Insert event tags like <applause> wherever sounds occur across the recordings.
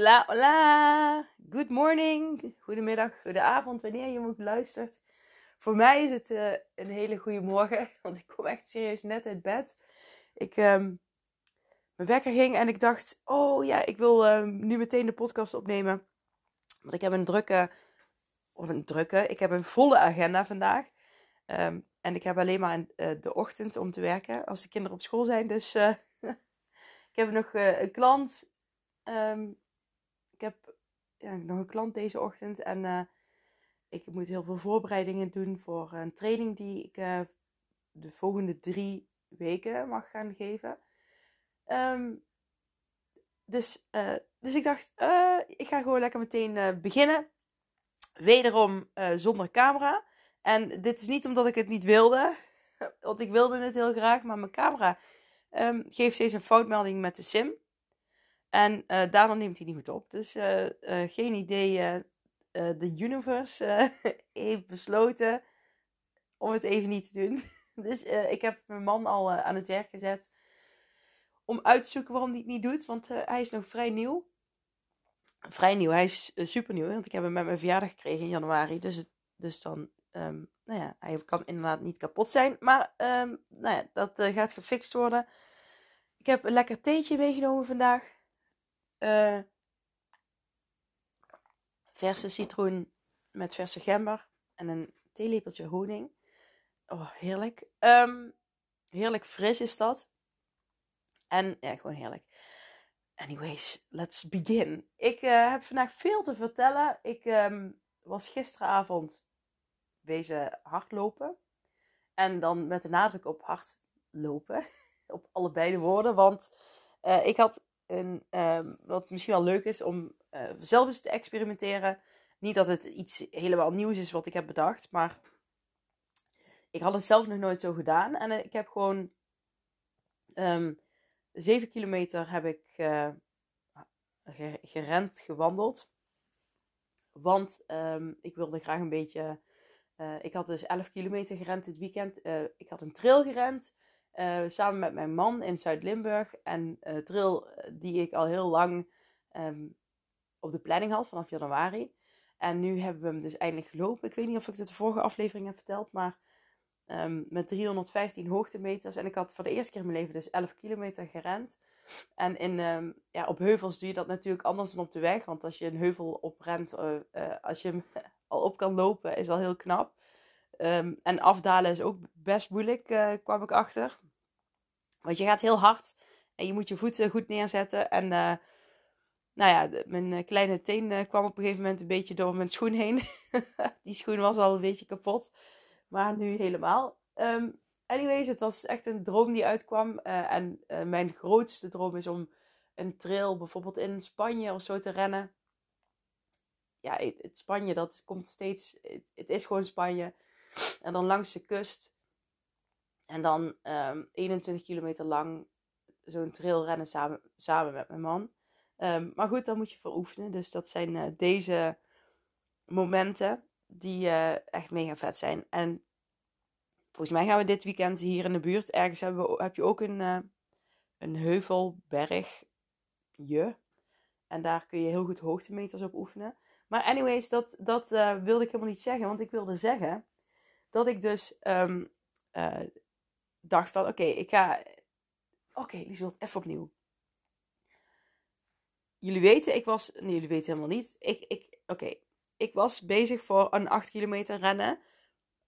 Hola. Good morning. Goedemiddag, goedenavond, wanneer je moet luistert. Voor mij is het uh, een hele goede morgen, <laughs> want ik kom echt serieus net uit bed. Ik, um, mijn wekker ging en ik dacht, oh ja, ik wil um, nu meteen de podcast opnemen. Want ik heb een drukke, of een drukke, ik heb een volle agenda vandaag. Um, en ik heb alleen maar uh, de ochtend om te werken als de kinderen op school zijn. Dus uh, <laughs> ik heb nog een klant. Ja, nog een klant deze ochtend. En uh, ik moet heel veel voorbereidingen doen voor een training die ik uh, de volgende drie weken mag gaan geven. Um, dus, uh, dus ik dacht, ik ga gewoon lekker meteen beginnen. Wederom zonder camera. En dit is niet omdat ik het niet wilde. <laughs> Want ik wilde het heel graag. Maar mijn camera um, geeft steeds een foutmelding met de sim. En uh, neemt hij niet goed op. Dus uh, uh, geen idee. de universe <laughs> heeft besloten om het even niet te doen. <laughs> Dus ik heb mijn man al aan het werk gezet. Om uit te zoeken waarom hij het niet doet. Want hij is nog vrij nieuw. Vrij nieuw. Hij is super nieuw. Want ik heb hem met mijn verjaardag gekregen in januari. Dus, dus dan, um, nou ja, hij kan inderdaad niet kapot zijn. Maar um, nou ja, dat gaat gefixt worden. Ik heb een lekker theetje meegenomen vandaag. Uh, verse citroen met verse gember en een theelepeltje honing. Oh, heerlijk. Um, heerlijk fris is dat. En ja, gewoon heerlijk. Anyways, let's begin. Ik uh, heb vandaag veel te vertellen. Ik um, was gisteravond wezen hardlopen. En dan met de nadruk op hardlopen. <laughs> op allebei de woorden. Want uh, ik had en um, wat misschien wel leuk is om uh, zelf eens te experimenteren. Niet dat het iets helemaal nieuws is wat ik heb bedacht, maar ik had het zelf nog nooit zo gedaan. En uh, ik heb gewoon um, 7 kilometer heb ik uh, gerend, gewandeld. Want um, ik wilde graag een beetje. Ik had dus 11 kilometer gerend dit weekend. Ik had een trail gerend. Uh, samen met mijn man in Zuid-Limburg. En uh, trail die ik al heel lang um, op de planning had vanaf januari. En nu hebben we hem dus eindelijk gelopen. Ik weet niet of ik het de vorige aflevering heb verteld, maar um, met 315 hoogtemeters. En ik had voor de eerste keer in mijn leven dus 11 kilometer gerend. En in, um, ja, op heuvels doe je dat natuurlijk anders dan op de weg. Want als je een heuvel oprent, uh, als je hem <laughs> al op kan lopen, is al heel knap. Um, en afdalen is ook best moeilijk, uh, kwam ik achter. Want je gaat heel hard en je moet je voeten goed neerzetten. En uh, nou ja, mijn uh, kleine teen kwam op een gegeven moment een beetje door mijn schoen heen. <laughs> Die schoen was al een beetje kapot, maar nu helemaal. Um, anyways, het was echt een droom die uitkwam. en mijn grootste droom is om een trail bijvoorbeeld in Spanje of zo te rennen. Ja, het, Spanje, dat komt steeds. Het is gewoon Spanje. En dan langs de kust. En dan um, ehm, 21 kilometer lang zo'n trail rennen samen, samen met mijn man. Um, maar goed, dan moet je voor oefenen. Dus dat zijn uh, deze momenten die uh, echt mega vet zijn. En volgens mij gaan we dit weekend hier in de buurt. Ergens hebben heb je ook een, uh, een heuvelbergje. En daar kun je heel goed hoogtemeters op oefenen. Maar anyways, dat, dat wilde ik helemaal niet zeggen. Want ik wilde zeggen dat ik dus um, uh, dacht van, oké, ik ga... Oké, okay, Lieselt, even opnieuw. Jullie weten, ik was... Nee, jullie weten helemaal niet. Ik, ik, oké, ik was bezig voor een 8 kilometer rennen.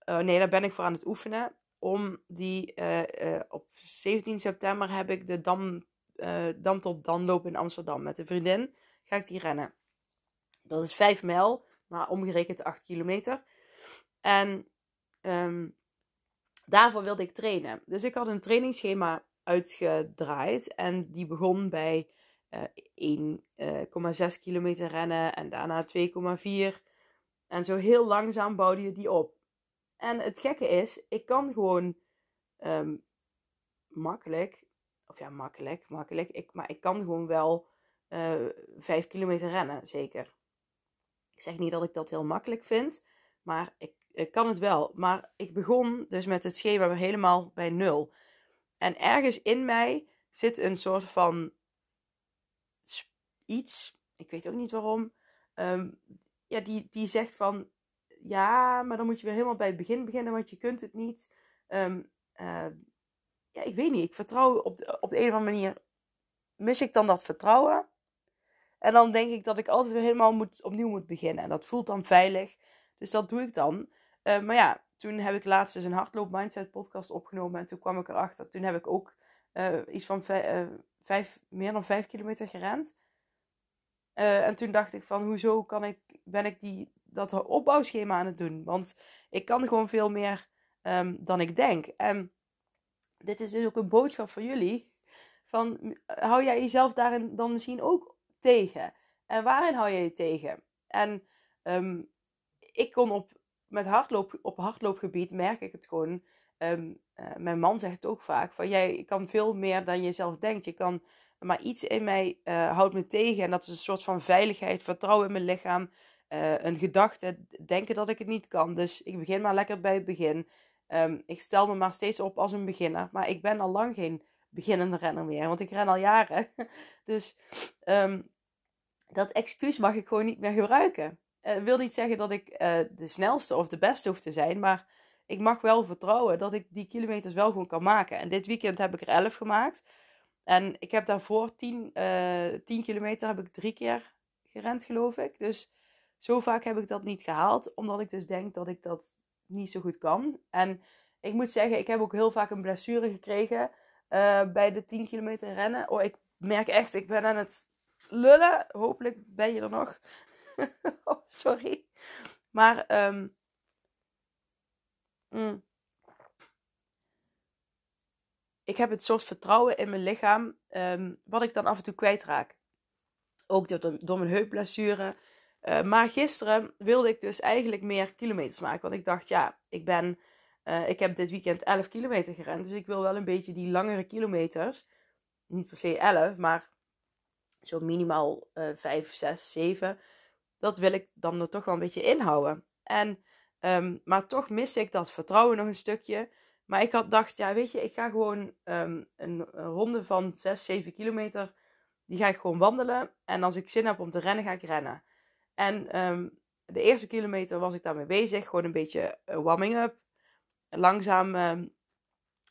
Uh, nee, daar ben ik voor aan het oefenen. Om die... Uh, op 17 september heb ik de Dam, Dam tot Danloop in Amsterdam. Met een vriendin ga ik die rennen. Dat is 5 mijl, maar omgerekend 8 kilometer. En Um, daarvoor wilde ik trainen. Dus ik had een trainingsschema uitgedraaid en die begon bij uh, 1,6 kilometer rennen en daarna 2,4. En zo heel langzaam bouwde je die op. En het gekke is, ik kan gewoon ehm, makkelijk, of ja, makkelijk, makkelijk, ik, maar ik kan gewoon wel uh, eh, 5 kilometer rennen, zeker. Ik zeg niet dat ik dat heel makkelijk vind, maar ik kan het wel. Maar ik begon dus met het schema weer helemaal bij nul. En ergens in mij zit een soort van iets, ik weet ook niet waarom, ehm, ja, die, die zegt van, ja, maar dan moet je weer helemaal bij het begin beginnen, want je kunt het niet. Um, ja, ik weet niet, ik vertrouw op de, op de een of andere manier, mis ik dan dat vertrouwen? En dan denk ik dat ik altijd weer helemaal moet, opnieuw moet beginnen. En dat voelt dan veilig. Dus dat doe ik dan. Uh, maar ja, toen heb ik laatst dus een hardloop mindset podcast opgenomen. En toen kwam ik erachter. Toen heb ik ook uh, iets van vijf, meer dan vijf kilometer gerend. en toen dacht ik van, hoezo kan ik, ben ik die, dat opbouwschema aan het doen? Want ik kan gewoon veel meer um, dan ik denk. En dit is dus ook een boodschap voor jullie. Van, hou jij jezelf daarin dan misschien ook tegen? En waarin hou je je tegen? En um, ik kon op, met hardloop, op hardloopgebied, merk ik het gewoon. Um, uh, mijn man zegt het ook vaak: van jij kan veel meer dan je zelf denkt. Je kan, maar iets in mij uh, houdt me tegen. En dat is een soort van veiligheid, vertrouwen in mijn lichaam. Uh, een gedachte, denken dat ik het niet kan. Dus ik begin maar lekker bij het begin. Um, ik stel me maar steeds op als een beginner. Maar ik ben al lang geen beginnende renner meer. Want ik ren al jaren. <laughs> dus um, dat excuus mag ik gewoon niet meer gebruiken. Uh, wil niet zeggen dat ik uh, de snelste of de beste hoef te zijn. Maar ik mag wel vertrouwen dat ik die kilometers wel gewoon kan maken. En dit weekend heb ik er 11 gemaakt. En ik heb daarvoor 10, uh, 10 kilometer heb ik drie keer gerend, geloof ik. Dus zo vaak heb ik dat niet gehaald. Omdat ik dus denk dat ik dat niet zo goed kan. En ik moet zeggen, ik heb ook heel vaak een blessure gekregen bij de 10 kilometer rennen. Oh, ik merk echt, ik ben aan het lullen. Hopelijk ben je er nog. <laughs> oh, sorry. Maar um, mm, ik heb het soort vertrouwen in mijn lichaam, um, wat ik dan af en toe kwijtraak. Ook door, mijn heupblessure. Uh, maar gisteren wilde ik dus eigenlijk meer kilometers maken. Want ik dacht, ja, ik ben. Uh, ik heb dit weekend 11 kilometer gerend. Dus ik wil wel een beetje die langere kilometers. Niet per se 11, maar zo minimaal uh, 5, 6, 7. Dat wil ik dan er toch wel een beetje inhouden. En, um, maar toch mis ik dat vertrouwen nog een stukje. Maar ik had dacht, ja, weet je, ik ga gewoon um, een, ronde van 6, 7 kilometer. Die ga ik gewoon wandelen. En als ik zin heb om te rennen, ga ik rennen. En um, de eerste kilometer was ik daarmee bezig. Gewoon een beetje uh, warming up. Langzaam, een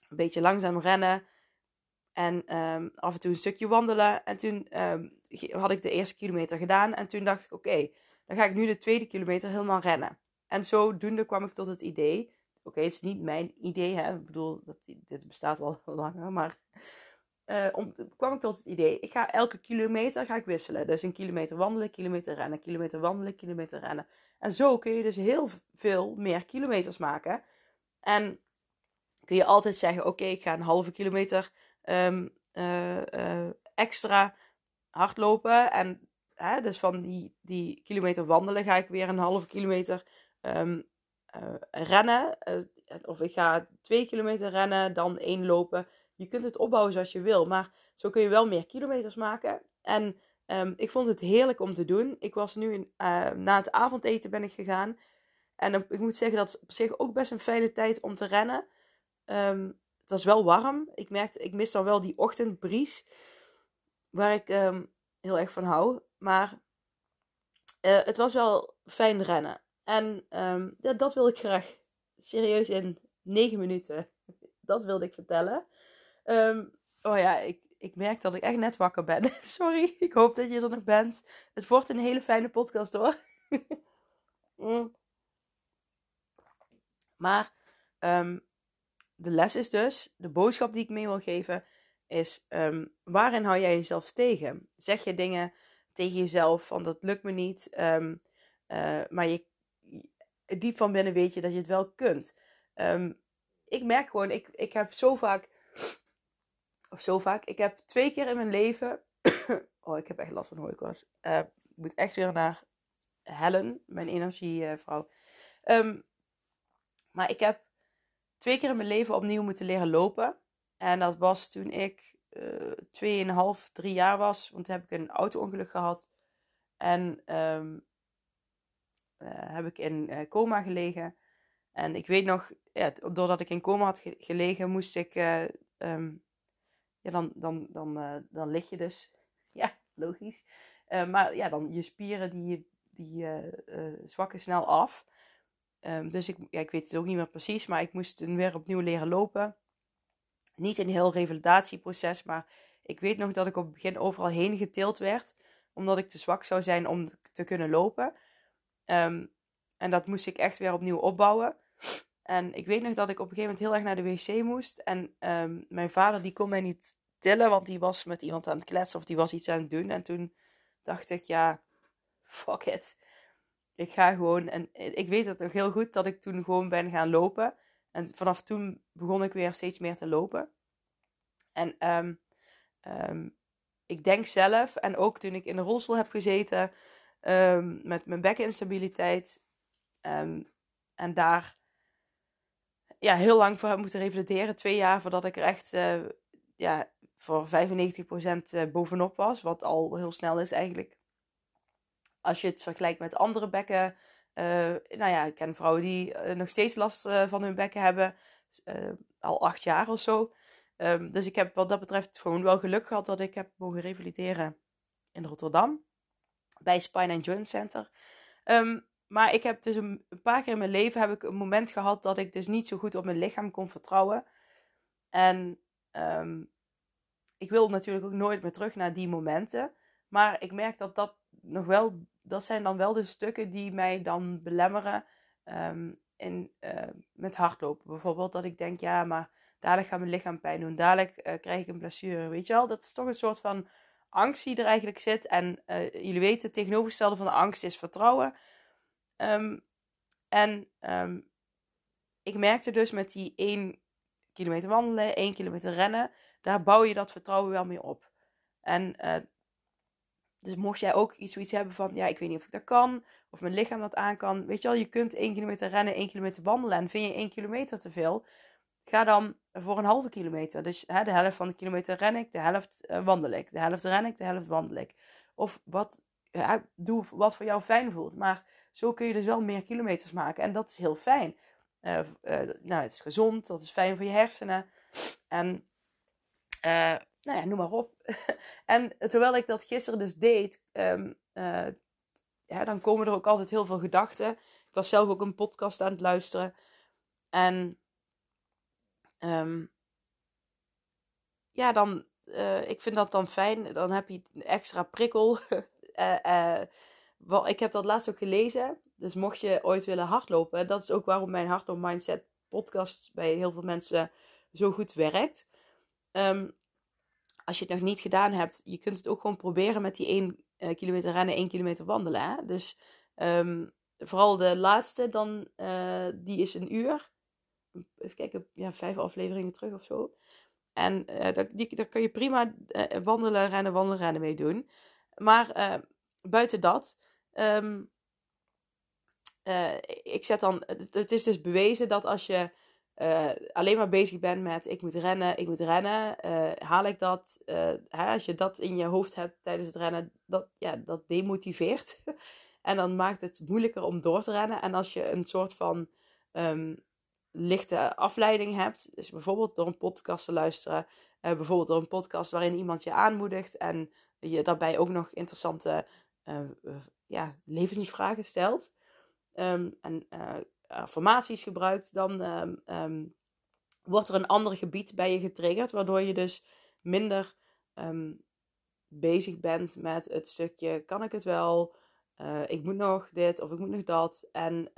beetje langzaam rennen. En af en toe een stukje wandelen. En toen had ik de eerste kilometer gedaan. En toen dacht ik, oké, dan ga ik nu de tweede kilometer helemaal rennen. En zodoende kwam ik tot het idee. Oké, het is niet mijn idee, hè. Ik bedoel, dat, dit bestaat al <laughs> langer. Maar uh, om, kwam ik tot het idee, ik ga elke kilometer ga ik wisselen. Dus een kilometer wandelen, kilometer rennen, kilometer wandelen, kilometer rennen. En zo kun je dus heel veel meer kilometers maken. En kun je altijd zeggen, oké, ik ga een halve kilometer um, uh, uh, extra hardlopen. En hè, dus van die, die kilometer wandelen ga ik weer een halve kilometer um, rennen. of ik ga twee kilometer rennen, dan één lopen je kunt het opbouwen zoals je wil, maar zo kun je wel meer kilometers maken. En um, ik vond het heerlijk om te doen. Ik was nu in, uh, na het avondeten ben ik gegaan. En ik moet zeggen dat het op zich ook best een fijne tijd om te rennen. Um, het was wel warm. Ik merkte, ik mis dan wel die ochtendbries. Waar ik heel erg van hou. Maar uh, het was wel fijn rennen. En ja, dat wil ik graag serieus in 9 minuten. <laughs> Dat wilde ik vertellen. Um, oh ja, ik, ik merk dat ik echt net wakker ben. <laughs> Sorry, ik hoop dat je er nog bent. Het wordt een hele fijne podcast hoor. <laughs> mm. Maar de les is dus, de boodschap die ik mee wil geven, is um, waarin hou jij jezelf tegen? Zeg je dingen tegen jezelf van dat lukt me niet, um, uh, maar je, diep van binnen weet je dat je het wel kunt. Um, ik merk gewoon, ik, ik heb zo vaak, of zo vaak, ik heb twee keer in mijn leven, <coughs> oh, ik heb echt last van hooikoorts. Uh, ik moet echt weer naar Helen, mijn energievrouw. Um, maar ik heb twee keer in mijn leven opnieuw moeten leren lopen. En dat was toen ik uh, 2,5, 3 jaar was. Want toen heb ik een auto-ongeluk gehad. En um, uh, heb ik in uh, coma gelegen. En ik weet nog, ja, doordat ik in coma had gelegen, moest ik. Um, ja, dan, dan, dan, dan lig je dus. <laughs> Ja, logisch. maar ja, dan je spieren die, die zwakken snel af. Um, dus ik, ja, ik weet het ook niet meer precies, maar ik moest weer opnieuw leren lopen. Niet een heel revalidatieproces, maar ik weet nog dat ik op het begin overal heen getild werd, omdat ik te zwak zou zijn om te kunnen lopen. Um, en dat moest ik echt weer opnieuw opbouwen. En ik weet nog dat ik op een gegeven moment heel erg naar de wc moest. En um, mijn vader die kon mij niet tillen, want die was met iemand aan het kletsen of die was iets aan het doen. En toen dacht ik, ja, fuck it ik ga gewoon, en ik weet het nog heel goed, dat ik toen gewoon ben gaan lopen. En vanaf toen begon ik weer steeds meer te lopen. En um, um, ik denk zelf, en ook toen ik in de rolstoel heb gezeten um, met mijn bekkeninstabiliteit. en daar ja, heel lang voor heb moeten revalideren. Twee jaar voordat ik er echt uh, ja, voor 95% eh, bovenop was. Wat al heel snel is eigenlijk als je het vergelijkt met andere bekken. Uh, nou ja, ik ken vrouwen die uh, nog steeds last uh, van hun bekken hebben. al acht jaar of zo. Um, dus ik heb wat dat betreft gewoon wel geluk gehad dat ik heb mogen revalideren in Rotterdam. Bij Spine and Joint Center. Um, maar ik heb dus een, paar keer in mijn leven heb ik een moment gehad dat ik dus niet zo goed op mijn lichaam kon vertrouwen. En um, ik wil natuurlijk ook nooit meer terug naar die momenten. Maar ik merk dat dat nog wel dat zijn dan wel de stukken die mij dan belemmeren um, in, uh, met hardlopen. Bijvoorbeeld dat ik denk, ja, maar dadelijk gaat mijn lichaam pijn doen. Dadelijk uh, krijg ik een blessure. Weet je wel, dat is toch een soort van angst die er eigenlijk zit. En uh, jullie weten, het tegenovergestelde van de angst is vertrouwen. Um, en um, ik merkte dus met die 1 kilometer wandelen, 1 kilometer rennen, daar bouw je dat vertrouwen wel mee op. En dus mocht jij ook iets zoiets hebben van, ja, ik weet niet of ik dat kan, of mijn lichaam dat aan kan. Weet je wel, je kunt 1 kilometer rennen, 1 kilometer wandelen. En vind je 1 kilometer te veel, ga dan voor een halve kilometer. Dus hè, de helft van de kilometer ren ik, de helft uh, wandel ik. De helft ren ik, de helft wandel ik. Of wat, ja, doe wat voor jou fijn voelt. Maar zo kun je dus wel meer kilometers maken. En dat is heel fijn. Uh, nou, het is gezond, dat is fijn voor je hersenen. En nou ja, noem maar op. <laughs> en terwijl ik dat gisteren dus deed, um, uh, ja, dan komen er ook altijd heel veel gedachten. Ik was zelf ook een podcast aan het luisteren. En um, ja, dan, uh, ik vind dat dan fijn. Dan heb je een extra prikkel. <laughs> uh, ik heb dat laatst ook gelezen. Dus mocht je ooit willen hardlopen, dat is ook waarom mijn Hardloop Mindset podcast bij heel veel mensen zo goed werkt. Um, als je het nog niet gedaan hebt, je kunt het ook gewoon proberen met die 1 uh, kilometer rennen, 1 kilometer wandelen. Dus um, vooral de laatste, dan, uh, die is een uur. Even kijken, ja, vijf afleveringen terug of zo. En daar, die, daar kun je prima wandelen, rennen, wandelen, rennen mee doen. Maar buiten dat, um, ik zet dan, het is dus bewezen dat als je uh, alleen maar bezig bent met ik moet rennen, ik moet rennen, uh, haal ik dat? Uh, hè, als je dat in je hoofd hebt tijdens het rennen, dat, ja, dat demotiveert. <laughs> en dan maakt het moeilijker om door te rennen. En als je een soort van um, lichte afleiding hebt, dus bijvoorbeeld door een podcast te luisteren, bijvoorbeeld door een podcast waarin iemand je aanmoedigt en je daarbij ook nog interessante ja, levensvragen stelt. Um, en affirmaties gebruikt, dan um, um, wordt er een ander gebied bij je getriggerd, waardoor je dus minder um, bezig bent met het stukje: kan ik het wel? Uh, ik moet nog dit of ik moet nog dat. En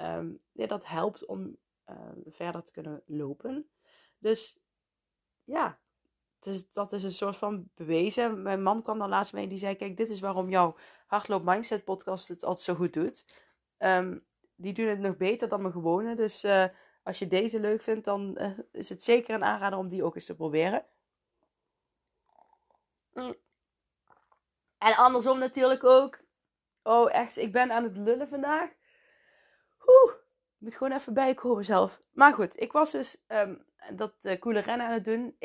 ja, dat helpt om uh, verder te kunnen lopen. Dus ja, dus dat is een soort van bewezen. Mijn man kwam dan laatst mee die zei: Kijk, dit is waarom jouw Hardloop Mindset podcast het altijd zo goed doet. Die doen het nog beter dan mijn gewone. Dus uh, als je deze leuk vindt, dan eh, is het zeker een aanrader om die ook eens te proberen. Mm. En andersom natuurlijk ook. Oh, echt, ik ben aan het lullen vandaag. Oeh, ik moet gewoon even bijkomen zelf. Maar goed, ik was dus um, dat uh, coole rennen aan het doen.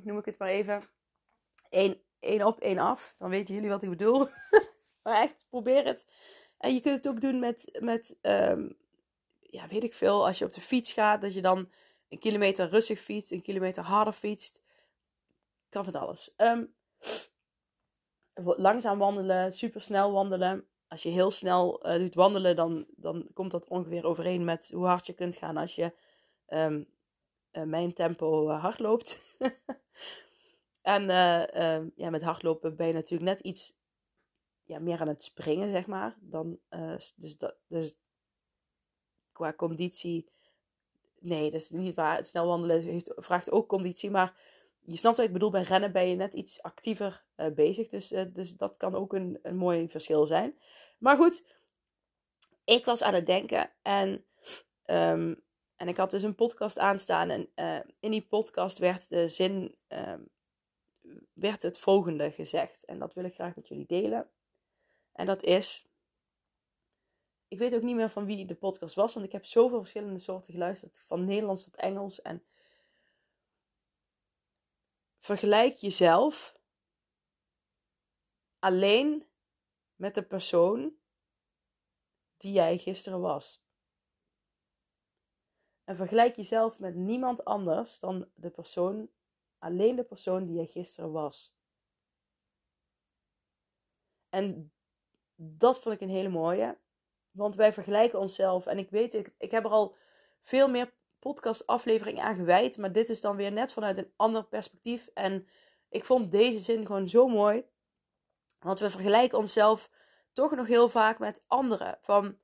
1-1 noem ik het maar even. 1 op, 1 af. Dan weten jullie wat ik bedoel. <laughs> maar echt, probeer het. En je kunt het ook doen met, met um, ja, weet ik veel, als je op de fiets gaat, dat je dan een kilometer rustig fietst, een kilometer harder fietst. Kan van alles. Um, langzaam wandelen, super snel wandelen. Als je heel snel uh, doet wandelen, dan, dan komt dat ongeveer overeen met hoe hard je kunt gaan als je um, uh, mijn tempo uh, hard loopt. <laughs> en ja, met hardlopen ben je natuurlijk net iets ja, meer aan het springen, zeg maar. Dan, dus, dat, dus qua conditie. Nee, dat is niet waar. Snel wandelen heeft, vraagt ook conditie. Maar je snapt wat ik bedoel. Bij rennen ben je net iets actiever uh, bezig. Dus, uh, dus dat kan ook een, een mooi verschil zijn. Maar goed, ik was aan het denken. En, um, en ik had dus een podcast aanstaan. En in die podcast werd de zin. Um, werd het volgende gezegd. En dat wil ik graag met jullie delen. En dat is ik weet ook niet meer van wie de podcast was, want ik heb zoveel verschillende soorten geluisterd, van Nederlands tot Engels. En vergelijk jezelf alleen met de persoon die jij gisteren was. En vergelijk jezelf met niemand anders dan de persoon, alleen de persoon die jij gisteren was. En dat vond ik een hele mooie. Want wij vergelijken onszelf. En ik weet, ik, ik heb er al veel meer podcast-afleveringen aan gewijd. Maar dit is dan weer net vanuit een ander perspectief. En ik vond deze zin gewoon zo mooi. Want we vergelijken onszelf toch nog heel vaak met anderen. Van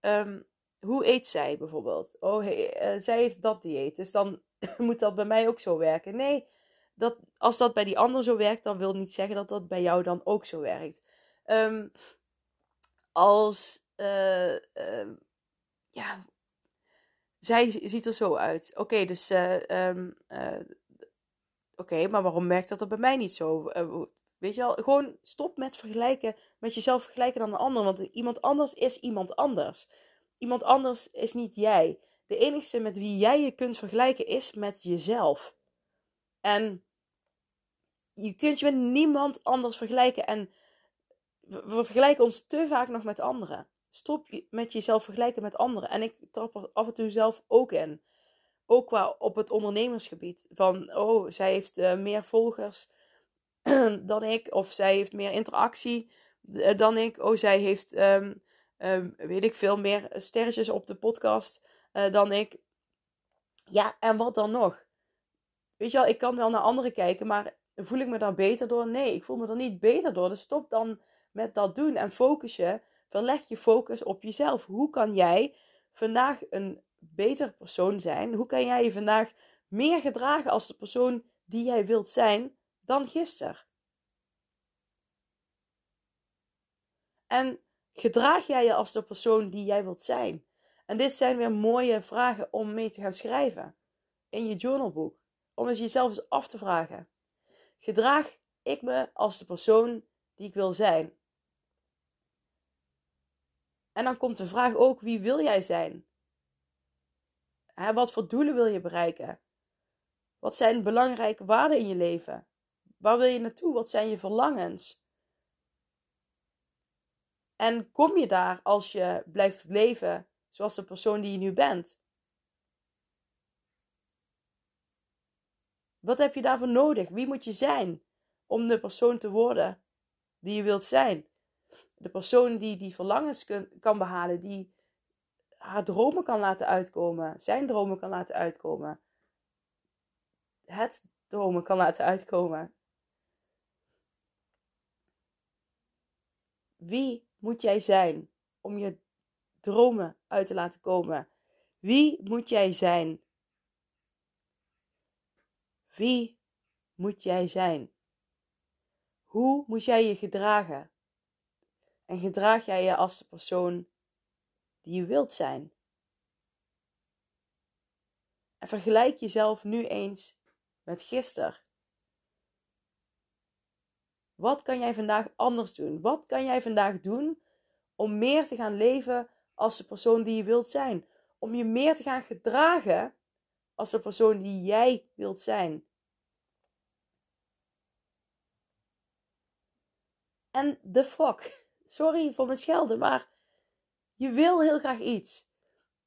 um, hoe eet zij bijvoorbeeld? Oh, hey, uh, zij heeft dat dieet. Dus dan <laughs> moet dat bij mij ook zo werken. Nee, dat, als dat bij die ander zo werkt, dan wil niet zeggen dat dat bij jou dan ook zo werkt. Um, als uh, uh, ja, zij ziet er zo uit. Oké, dus, uh, um, oké, maar waarom merkt dat er bij mij niet zo? weet je wel, gewoon stop met vergelijken, met jezelf vergelijken dan een ander. Want iemand anders is iemand anders. Iemand anders is niet jij. De enige met wie jij je kunt vergelijken is met jezelf. En je kunt je met niemand anders vergelijken. En we vergelijken ons te vaak nog met anderen. Stop met jezelf vergelijken met anderen. En ik trap er af en toe zelf ook in. Ook qua op het ondernemersgebied. Van, oh, zij heeft uh, meer volgers <clears throat> dan ik. Of zij heeft meer interactie uh, dan ik. Oh, zij heeft, um, um, weet ik veel, meer sterretjes op de podcast uh, dan ik. Ja, en wat dan nog? Weet je wel, ik kan wel naar anderen kijken, maar voel ik me daar beter door? Nee, ik voel me er niet beter door. Dus stop dan met dat doen en focus je Verleg je focus op jezelf. Hoe kan jij vandaag een beter persoon zijn? Hoe kan jij je vandaag meer gedragen als de persoon die jij wilt zijn dan gisteren? En gedraag jij je als de persoon die jij wilt zijn? En dit zijn weer mooie vragen om mee te gaan schrijven in je journalboek. Om het jezelf eens af te vragen. Gedraag ik me als de persoon die ik wil zijn? En dan komt de vraag ook: wie wil jij zijn? Wat voor doelen wil je bereiken? Wat zijn belangrijke waarden in je leven? Waar wil je naartoe? Wat zijn je verlangens? En kom je daar als je blijft leven zoals de persoon die je nu bent? Wat heb je daarvoor nodig? Wie moet je zijn om de persoon te worden die je wilt zijn? De persoon die die verlangens kan behalen, die haar dromen kan laten uitkomen, zijn dromen kan laten uitkomen, het dromen kan laten uitkomen. Wie moet jij zijn om je dromen uit te laten komen? Wie moet jij zijn? Wie moet jij zijn? Hoe moet jij je gedragen? En gedraag jij je als de persoon die je wilt zijn? En vergelijk jezelf nu eens met gisteren. Wat kan jij vandaag anders doen? Wat kan jij vandaag doen om meer te gaan leven als de persoon die je wilt zijn? Om je meer te gaan gedragen als de persoon die jij wilt zijn. En the fuck. Sorry voor mijn schelden, maar je wil heel graag iets.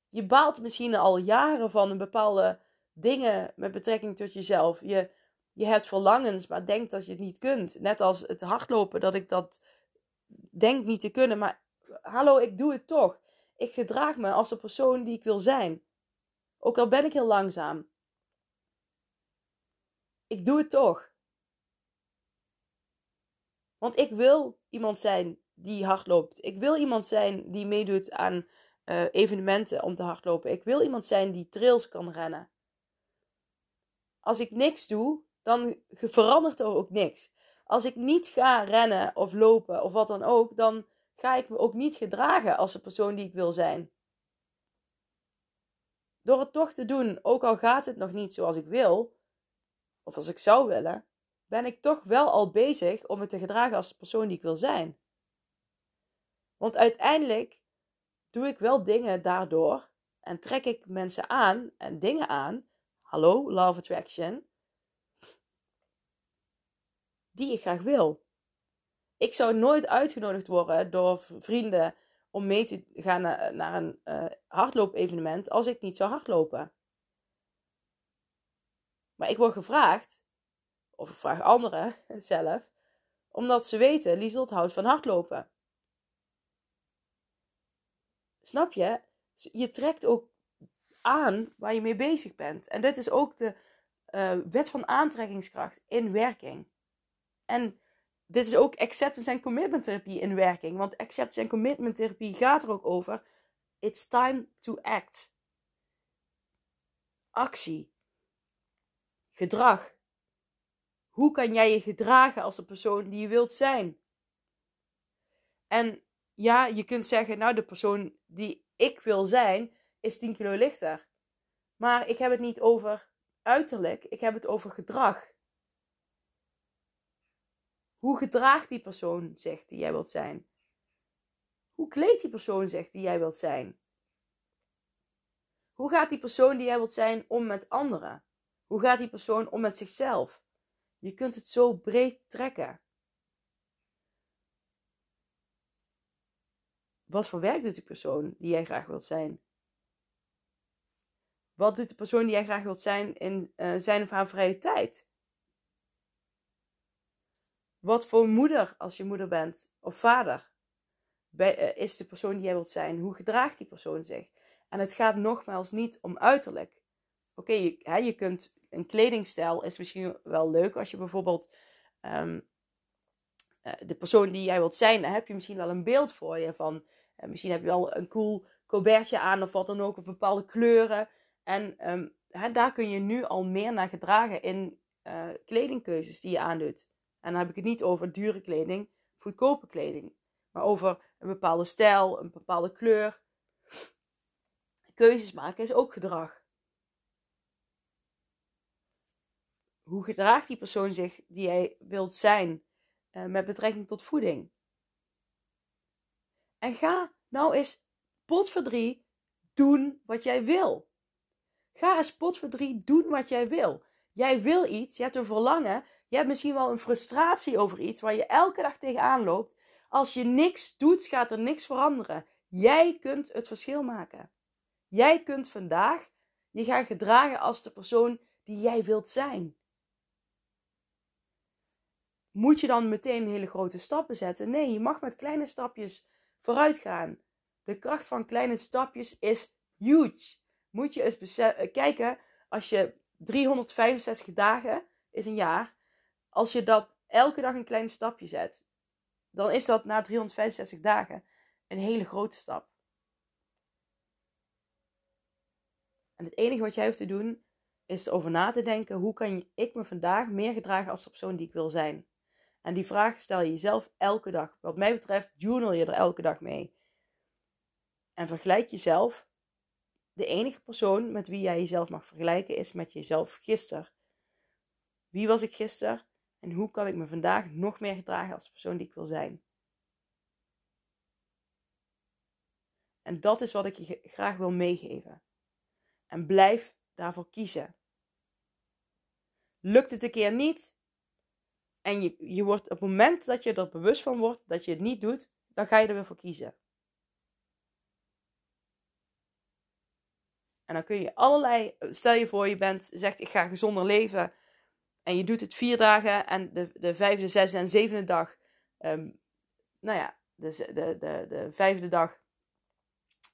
Je baalt misschien al jaren van een bepaalde dingen met betrekking tot jezelf. Je, je hebt verlangens, maar denkt dat je het niet kunt. Net als het hardlopen, dat ik dat denk niet te kunnen. Maar hallo, ik doe het toch. Ik gedraag me als de persoon die ik wil zijn. Ook al ben ik heel langzaam. Ik doe het toch. Want ik wil iemand zijn die hardloopt. Ik wil iemand zijn die meedoet aan uh, evenementen om te hardlopen. Ik wil iemand zijn die trails kan rennen. Als ik niks doe, dan verandert er ook niks. Als ik niet ga rennen of lopen of wat dan ook, dan ga ik me ook niet gedragen als de persoon die ik wil zijn. Door het toch te doen, ook al gaat het nog niet zoals ik wil, of als ik zou willen, ben ik toch wel al bezig om me te gedragen als de persoon die ik wil zijn. Want uiteindelijk doe ik wel dingen daardoor en trek ik mensen aan en dingen aan. Hallo, love attraction. Die ik graag wil. Ik zou nooit uitgenodigd worden door vrienden om mee te gaan naar, een uh, hardloop-evenement als ik niet zou hardlopen. Maar ik word gevraagd, of ik vraag anderen <laughs> zelf, omdat ze weten, Lieselt houdt van hardlopen. Snap je? Je trekt ook aan waar je mee bezig bent. En dit is ook de uh, wet van aantrekkingskracht in werking. En dit is ook acceptance en commitment therapie in werking. Want acceptance en commitment therapie gaat er ook over. It's time to act. Actie. Gedrag. Hoe kan jij je gedragen als de persoon die je wilt zijn? En ja, je kunt zeggen, nou, de persoon die ik wil zijn, is 10 kilo lichter. Maar ik heb het niet over uiterlijk, ik heb het over gedrag. Hoe gedraagt die persoon zich die jij wilt zijn? Hoe kleedt die persoon zich die jij wilt zijn? Hoe gaat die persoon die jij wilt zijn om met anderen? Hoe gaat die persoon om met zichzelf? Je kunt het zo breed trekken. Wat voor werk doet die persoon die jij graag wilt zijn? Wat doet de persoon die jij graag wilt zijn in uh, zijn of haar vrije tijd? Wat voor moeder, als je moeder bent, of vader, bij, uh, is de persoon die jij wilt zijn? Hoe gedraagt die persoon zich? En het gaat nogmaals niet om uiterlijk. Oké, je, je kunt een kledingstijl is misschien wel leuk als je bijvoorbeeld um, uh, de persoon die jij wilt zijn, daar heb je misschien wel een beeld voor je van en misschien heb je wel een cool colbertje aan of wat dan ook, of bepaalde kleuren. En um, hè, daar kun je nu al meer naar gedragen in uh, kledingkeuzes die je aandoet. En dan heb ik het niet over dure kleding, goedkope kleding. Maar over een bepaalde stijl, een bepaalde kleur. Keuzes maken is ook gedrag. Hoe gedraagt die persoon zich die jij wilt zijn uh, met betrekking tot voeding? En ga nou eens potverdrie doen wat jij wil. Ga eens potverdrie doen wat jij wil. Jij wil iets, je hebt een verlangen, je hebt misschien wel een frustratie over iets waar je elke dag tegenaan loopt. Als je niks doet, gaat er niks veranderen. Jij kunt het verschil maken. Jij kunt vandaag je gaan gedragen als de persoon die jij wilt zijn. Moet je dan meteen hele grote stappen zetten? Nee, je mag met kleine stapjes vooruit gaan. De kracht van kleine stapjes is huge. Moet je eens eh, kijken, als je 365 dagen is een jaar, als je dat elke dag een klein stapje zet, dan is dat na 365 dagen een hele grote stap. En het enige wat jij hoeft te doen, is erover na te denken: hoe kan ik me vandaag meer gedragen als de persoon die ik wil zijn? En die vraag stel je jezelf elke dag. Wat mij betreft, journal je er elke dag mee. En vergelijk jezelf De enige persoon met wie jij jezelf mag vergelijken is met jezelf gisteren. Wie was ik gisteren en hoe kan ik me vandaag nog meer gedragen als de persoon die ik wil zijn? En dat is wat ik je graag wil meegeven. En blijf daarvoor kiezen. Lukt het een keer niet en je, je wordt op het moment dat je er bewust van wordt dat je het niet doet, dan ga je er weer voor kiezen. En dan kun je allerlei, stel je voor je bent, zegt ik ga gezonder leven en je doet het vier dagen en de, de vijfde, zesde en zevende dag, um, nou ja, de, de, de, de vijfde dag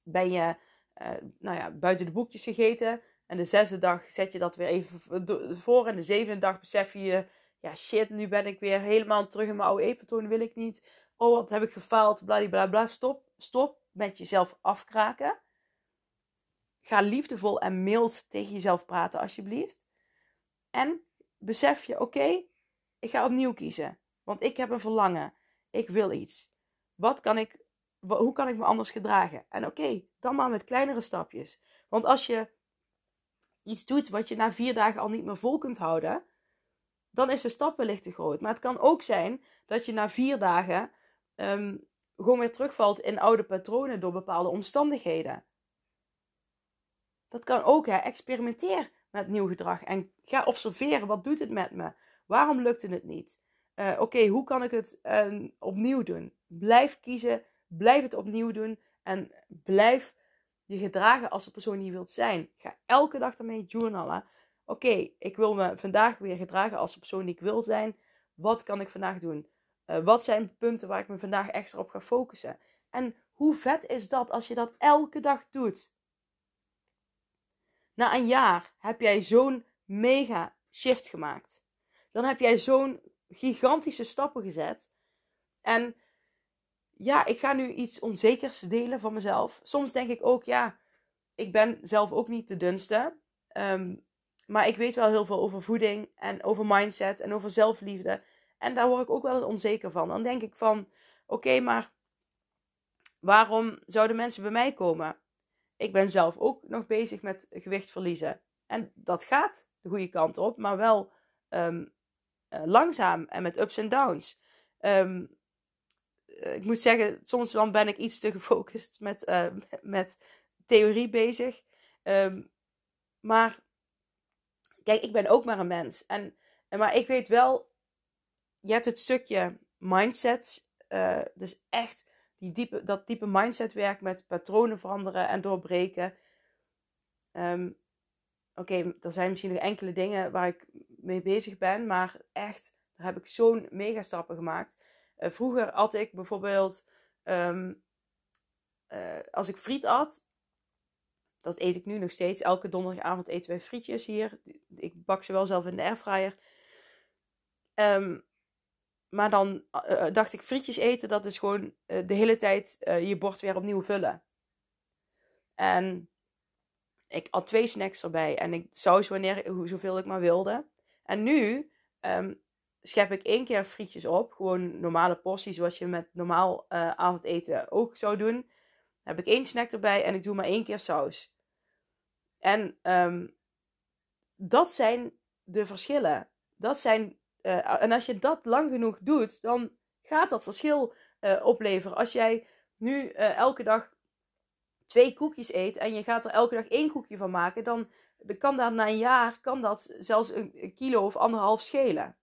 ben je uh, nou ja, buiten de boekjes gegeten. En de zesde dag zet je dat weer even voor. En de zevende dag besef je, ja shit, nu ben ik weer helemaal terug in mijn oude eetpatroon, wil ik niet. Oh, wat heb ik gefaald, bla bla Stop, stop met jezelf afkraken. Ga liefdevol en mild tegen jezelf praten, alsjeblieft. En besef je, oké, ik ga opnieuw kiezen. Want ik heb een verlangen. Ik wil iets. Wat kan ik, hoe kan ik me anders gedragen? En oké, dan maar met kleinere stapjes. Want als je iets doet wat je na vier dagen al niet meer vol kunt houden, dan is de stap wellicht te groot. Maar het kan ook zijn dat je na vier dagen um, gewoon weer terugvalt in oude patronen door bepaalde omstandigheden. Dat kan ook, hè. Experimenteer met nieuw gedrag en ga observeren. Wat doet het met me? Waarom lukte het niet? Uh, Oké, hoe kan ik het uh, opnieuw doen? Blijf kiezen, blijf het opnieuw doen en blijf je gedragen als de persoon die je wilt zijn. Ga elke dag ermee journalen. Oké, ik wil me vandaag weer gedragen als de persoon die ik wil zijn. Wat kan ik vandaag doen? Uh, wat zijn punten waar ik me vandaag extra op ga focussen? En hoe vet is dat als je dat elke dag doet? Na een jaar heb jij zo'n mega shift gemaakt. Dan heb jij zo'n gigantische stappen gezet. En ja, ik ga nu iets onzekers delen van mezelf. Soms denk ik ook, ja, ik ben zelf ook niet de dunste. Um, maar ik weet wel heel veel over voeding en over mindset en over zelfliefde. En daar word ik ook wel eens onzeker van. Dan denk ik van, oké, maar waarom zouden mensen bij mij komen? Ik ben zelf ook nog bezig met gewicht verliezen. En dat gaat de goede kant op, maar wel um, uh, langzaam en met ups en downs. Um, ik moet zeggen, soms dan ben ik iets te <laughs> gefocust met, uh, met theorie bezig. Um, maar kijk, ik ben ook maar een mens. En, maar ik weet wel, je hebt het stukje mindsets. Uh, dus echt die diepe, dat diepe mindset werk met patronen veranderen en doorbreken. Um, Oké, er zijn misschien nog enkele dingen waar ik mee bezig ben, maar echt, daar heb ik zo'n mega stappen gemaakt. Uh, vroeger had ik bijvoorbeeld, um, uh, als ik friet at, dat eet ik nu nog steeds. Elke donderdagavond eten wij frietjes hier. Ik bak ze wel zelf in de airfryer. Um, maar dan uh, dacht ik, frietjes eten, dat is gewoon uh, de hele tijd je bord weer opnieuw vullen. En ik had twee snacks erbij en ik saus wanneer, zoveel ik maar wilde. En nu um, schep ik één keer frietjes op. Gewoon normale porties, zoals je met normaal avondeten ook zou doen. Heb ik één snack erbij en ik doe maar één keer saus. En um, dat zijn de verschillen. Dat zijn uh, en als je dat lang genoeg doet, dan gaat dat verschil uh, opleveren. Als jij nu uh, elke dag twee koekjes eet en je gaat er elke dag één koekje van maken, dan, kan dat na een jaar kan dat zelfs een kilo of anderhalf schelen.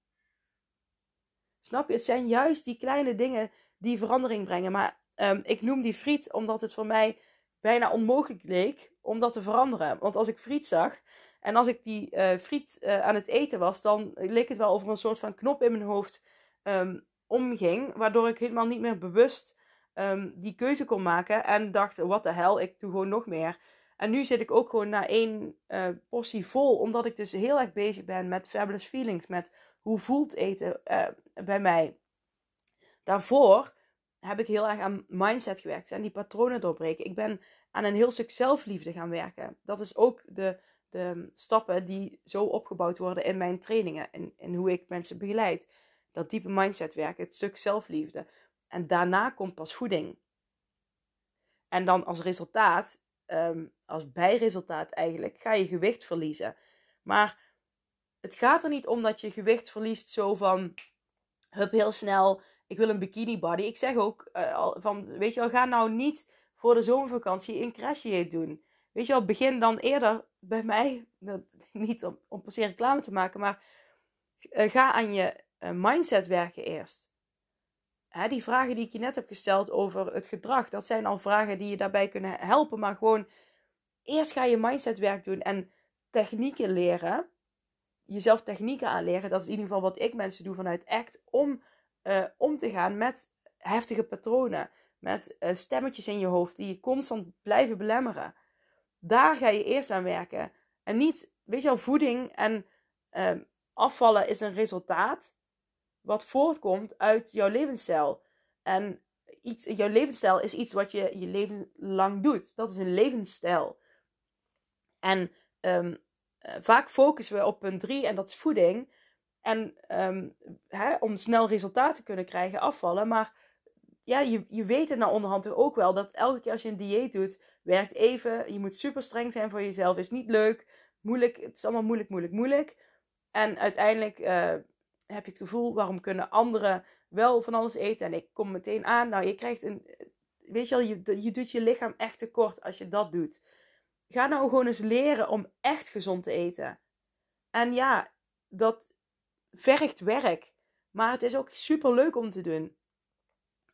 Snap je? Het zijn juist die kleine dingen die verandering brengen. Maar um, ik noem die friet omdat het voor mij bijna onmogelijk leek om dat te veranderen. Want als ik friet zag, en als ik die uh, friet uh, aan het eten was, dan leek het wel of er een soort van knop in mijn hoofd um, omging. Waardoor ik helemaal niet meer bewust um, die keuze kon maken. En dacht, wat de hel, ik doe gewoon nog meer. En nu zit ik ook gewoon na één uh, portie vol. Omdat ik dus heel erg bezig ben met fabulous feelings. Met hoe voelt eten bij mij. Daarvoor heb ik heel erg aan mindset gewerkt. En die patronen doorbreken. Ik ben aan een heel stuk zelfliefde gaan werken. Dat is ook de de stappen die zo opgebouwd worden in mijn trainingen en, en hoe ik mensen begeleid. Dat diepe mindset werken, het stuk zelfliefde. En daarna komt pas voeding. En dan als resultaat ehm, als bijresultaat eigenlijk, ga je gewicht verliezen. Maar het gaat er niet om dat je gewicht verliest zo van, hup, heel snel, ik wil een bikini body. Ik zeg ook uh, van, weet je wel, ga nou niet voor de zomervakantie een crash doen. Weet je wel, begin dan eerder bij mij, <laughs> niet om, om per se reclame te maken, maar uh, ga aan je uh, mindset werken eerst. Hè, die vragen die ik je net heb gesteld over het gedrag, dat zijn al vragen die je daarbij kunnen helpen. Maar gewoon eerst ga je mindset werk doen en technieken leren. Jezelf technieken aanleren. Dat is in ieder geval wat ik mensen doe vanuit ACT. Om uh, om te gaan met heftige patronen. Met uh, stemmetjes in je hoofd die je constant blijven belemmeren. Daar ga je eerst aan werken. En niet, weet je wel, voeding en uh, afvallen is een resultaat wat voortkomt uit jouw levensstijl. En iets, jouw levensstijl is iets wat je je leven lang doet. Dat is een levensstijl. En um, vaak focussen we op punt 3 en dat is voeding. En um, hè, om snel resultaten te kunnen krijgen, afvallen. Maar ja, je, je weet het nou onderhand ook wel dat elke keer als je een dieet doet, werkt even. Je moet super streng zijn voor jezelf. Is niet leuk, moeilijk. Het is allemaal moeilijk, moeilijk, moeilijk. En uiteindelijk uh, heb je het gevoel, waarom kunnen anderen wel van alles eten? En ik kom meteen aan. Nou, je krijgt een. Weet je wel, je, je doet je lichaam echt tekort als je dat doet. Ga nou gewoon eens leren om echt gezond te eten. En ja, dat vergt werk. Maar het is ook super leuk om te doen.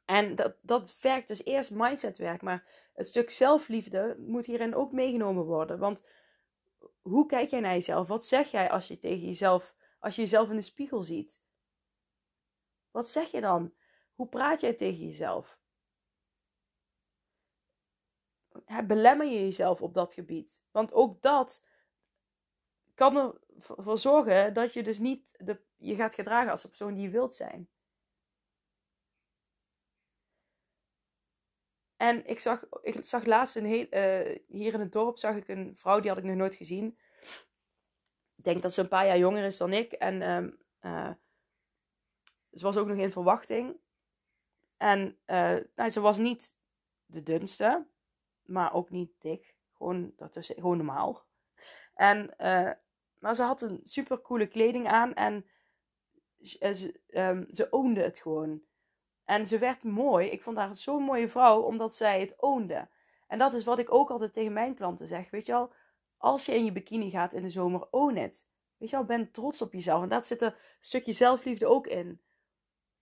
En dat, dat vergt dus eerst mindsetwerk. Maar het stuk zelfliefde moet hierin ook meegenomen worden. Want hoe kijk jij naar jezelf? Wat zeg jij als je tegen jezelf, als je jezelf in de spiegel ziet? Wat zeg je dan? Hoe praat jij tegen jezelf? Belemmer je jezelf op dat gebied? Want ook dat kan ervoor zorgen dat je dus niet de je gaat gedragen als de persoon die je wilt zijn. En ik zag, ik zag laatst een heel, uh, hier in het dorp zag ik een vrouw die had ik nog nooit gezien. Ik denk dat ze een paar jaar jonger is dan ik. En um, uh, ze was ook nog in verwachting. En uh, nou, ze was niet de dunste, maar ook niet dik. Gewoon, dat is gewoon normaal. En, maar ze had een super coole kleding aan. En eh, ze, um, ze oonde het gewoon. En ze werd mooi. Ik vond haar zo'n mooie vrouw, omdat zij het oonde. En dat is wat ik ook altijd tegen mijn klanten zeg. Weet je al, als je in je bikini gaat in de zomer, own het. Weet je al, ben trots op jezelf. En dat zit een stukje zelfliefde ook in.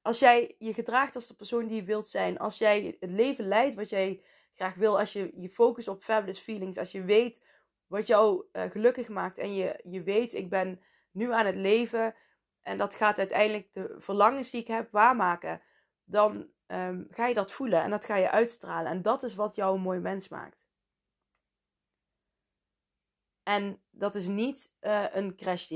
Als jij je gedraagt als de persoon die je wilt zijn. Als jij het leven leidt wat jij graag wil. Als je je focust op fabulous feelings. Als je weet wat jou uh, gelukkig maakt. En je, je weet, ik ben nu aan het leven. En dat gaat uiteindelijk de verlangens die ik heb waarmaken. Dan um, ga je dat voelen en dat ga je uitstralen. En dat is wat jou een mooi mens maakt. En dat is niet uh, een crash.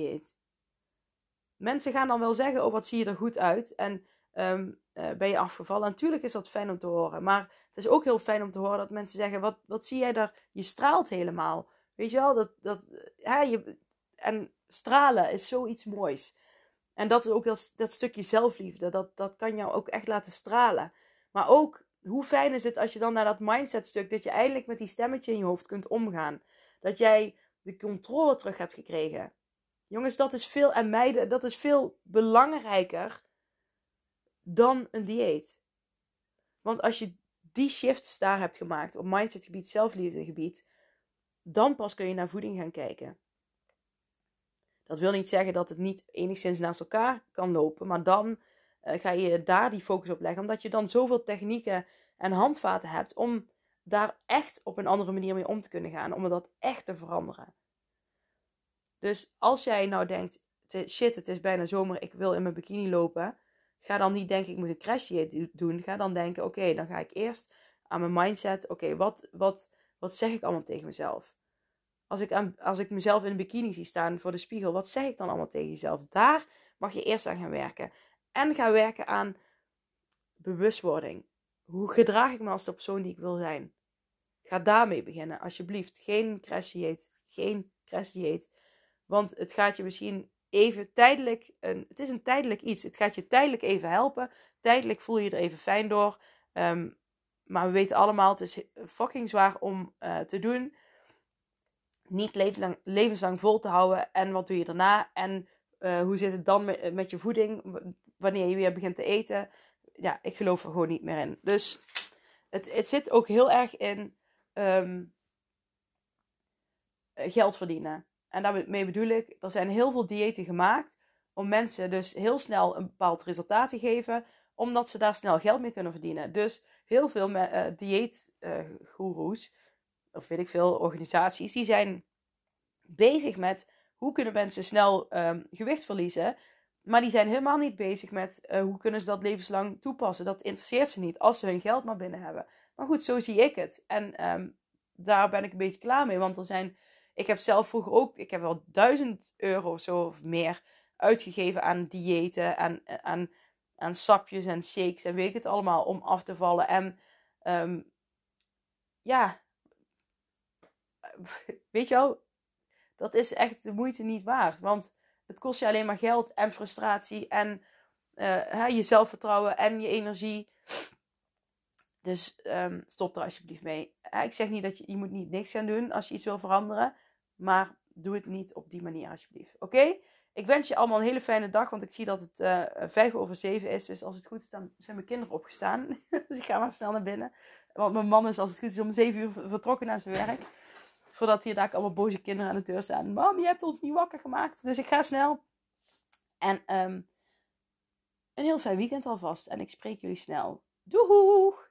Mensen gaan dan wel zeggen: Oh, wat zie je er goed uit? En um, uh, ben je afgevallen? Natuurlijk is dat fijn om te horen. Maar het is ook heel fijn om te horen dat mensen zeggen: Wat, wat zie jij daar? Je straalt helemaal. Weet je wel? Dat, dat, hè, je, en stralen is zoiets moois. En dat is ook dat, dat stukje zelfliefde. Dat, dat kan jou ook echt laten stralen. Maar ook, hoe fijn is het als je dan naar dat mindset stuk, dat je eindelijk met die stemmetje in je hoofd kunt omgaan. Dat jij de controle terug hebt gekregen. Jongens, dat is veel, en dat is veel belangrijker dan een dieet. Want als je die shifts daar hebt gemaakt op mindsetgebied, zelfliefdegebied, dan pas kun je naar voeding gaan kijken. Dat wil niet zeggen dat het niet enigszins naast elkaar kan lopen, maar dan uh, ga je daar die focus op leggen, omdat je dan zoveel technieken en handvaten hebt om daar echt op een andere manier mee om te kunnen gaan, om dat echt te veranderen. Dus als jij nou denkt, shit, het is bijna zomer, ik wil in mijn bikini lopen, ga dan niet denken, ik moet een crash doen. Ga dan denken, oké, dan ga ik eerst aan mijn mindset, oké, wat, wat, wat zeg ik allemaal tegen mezelf? als ik, aan, als ik mezelf in een bikini zie staan voor de spiegel, wat zeg ik dan allemaal tegen jezelf? Daar mag je eerst aan gaan werken. En gaan werken aan bewustwording. Hoe gedraag ik me als de persoon die ik wil zijn? Ga daarmee beginnen, alsjeblieft. Geen crash dieet. Geen crash dieet. Want het gaat je misschien even tijdelijk, een, het is een tijdelijk iets. Het gaat je tijdelijk even helpen. Tijdelijk voel je er even fijn door. Um, Maar we weten allemaal, het is fucking zwaar om uh, te doen. Niet levenslang, levenslang vol te houden. En wat doe je daarna? En uh, hoe zit het dan met, met je voeding? Wanneer je weer begint te eten? Ja, ik geloof er gewoon niet meer in. Dus het, het zit ook heel erg in um, geld verdienen. En daarmee bedoel ik, er zijn heel veel diëten gemaakt om mensen dus heel snel een bepaald resultaat te geven, omdat ze daar snel geld mee kunnen verdienen. Dus heel veel uh, dieetgoeroes, uh, of weet ik veel, organisaties, die zijn bezig met hoe kunnen mensen snel um, gewicht verliezen. Maar die zijn helemaal niet bezig met uh, hoe kunnen ze dat levenslang toepassen. Dat interesseert ze niet als ze hun geld maar binnen hebben. Maar goed, zo zie ik het. En um, daar ben ik een beetje klaar mee. Want er zijn. Ik heb zelf vroeger ook. Ik heb wel duizend euro of zo of meer uitgegeven aan diëten. Aan, aan, aan sapjes en shakes en weet het allemaal. Om af te vallen. En um, ja. <laughs> Weet je wel. Dat is echt de moeite niet waard. Want het kost je alleen maar geld en frustratie. En uh, je zelfvertrouwen en je energie. Dus um, stop er alsjeblieft mee. Ik zeg niet dat je, je moet niet niks gaan doen als je iets wil veranderen. Maar doe het niet op die manier alsjeblieft. Oké? Ik wens je allemaal een hele fijne dag. Want ik zie dat het uh, vijf over zeven is. Dus als het goed is, dan zijn mijn kinderen opgestaan. <laughs> dus ik ga maar snel naar binnen. Want mijn man is als het goed is om zeven uur vertrokken naar zijn werk. Voordat hier daar allemaal boze kinderen aan de deur staan. Mam, je hebt ons niet wakker gemaakt. Dus ik ga snel. En um, een heel fijn weekend alvast. En ik spreek jullie snel. Doeg!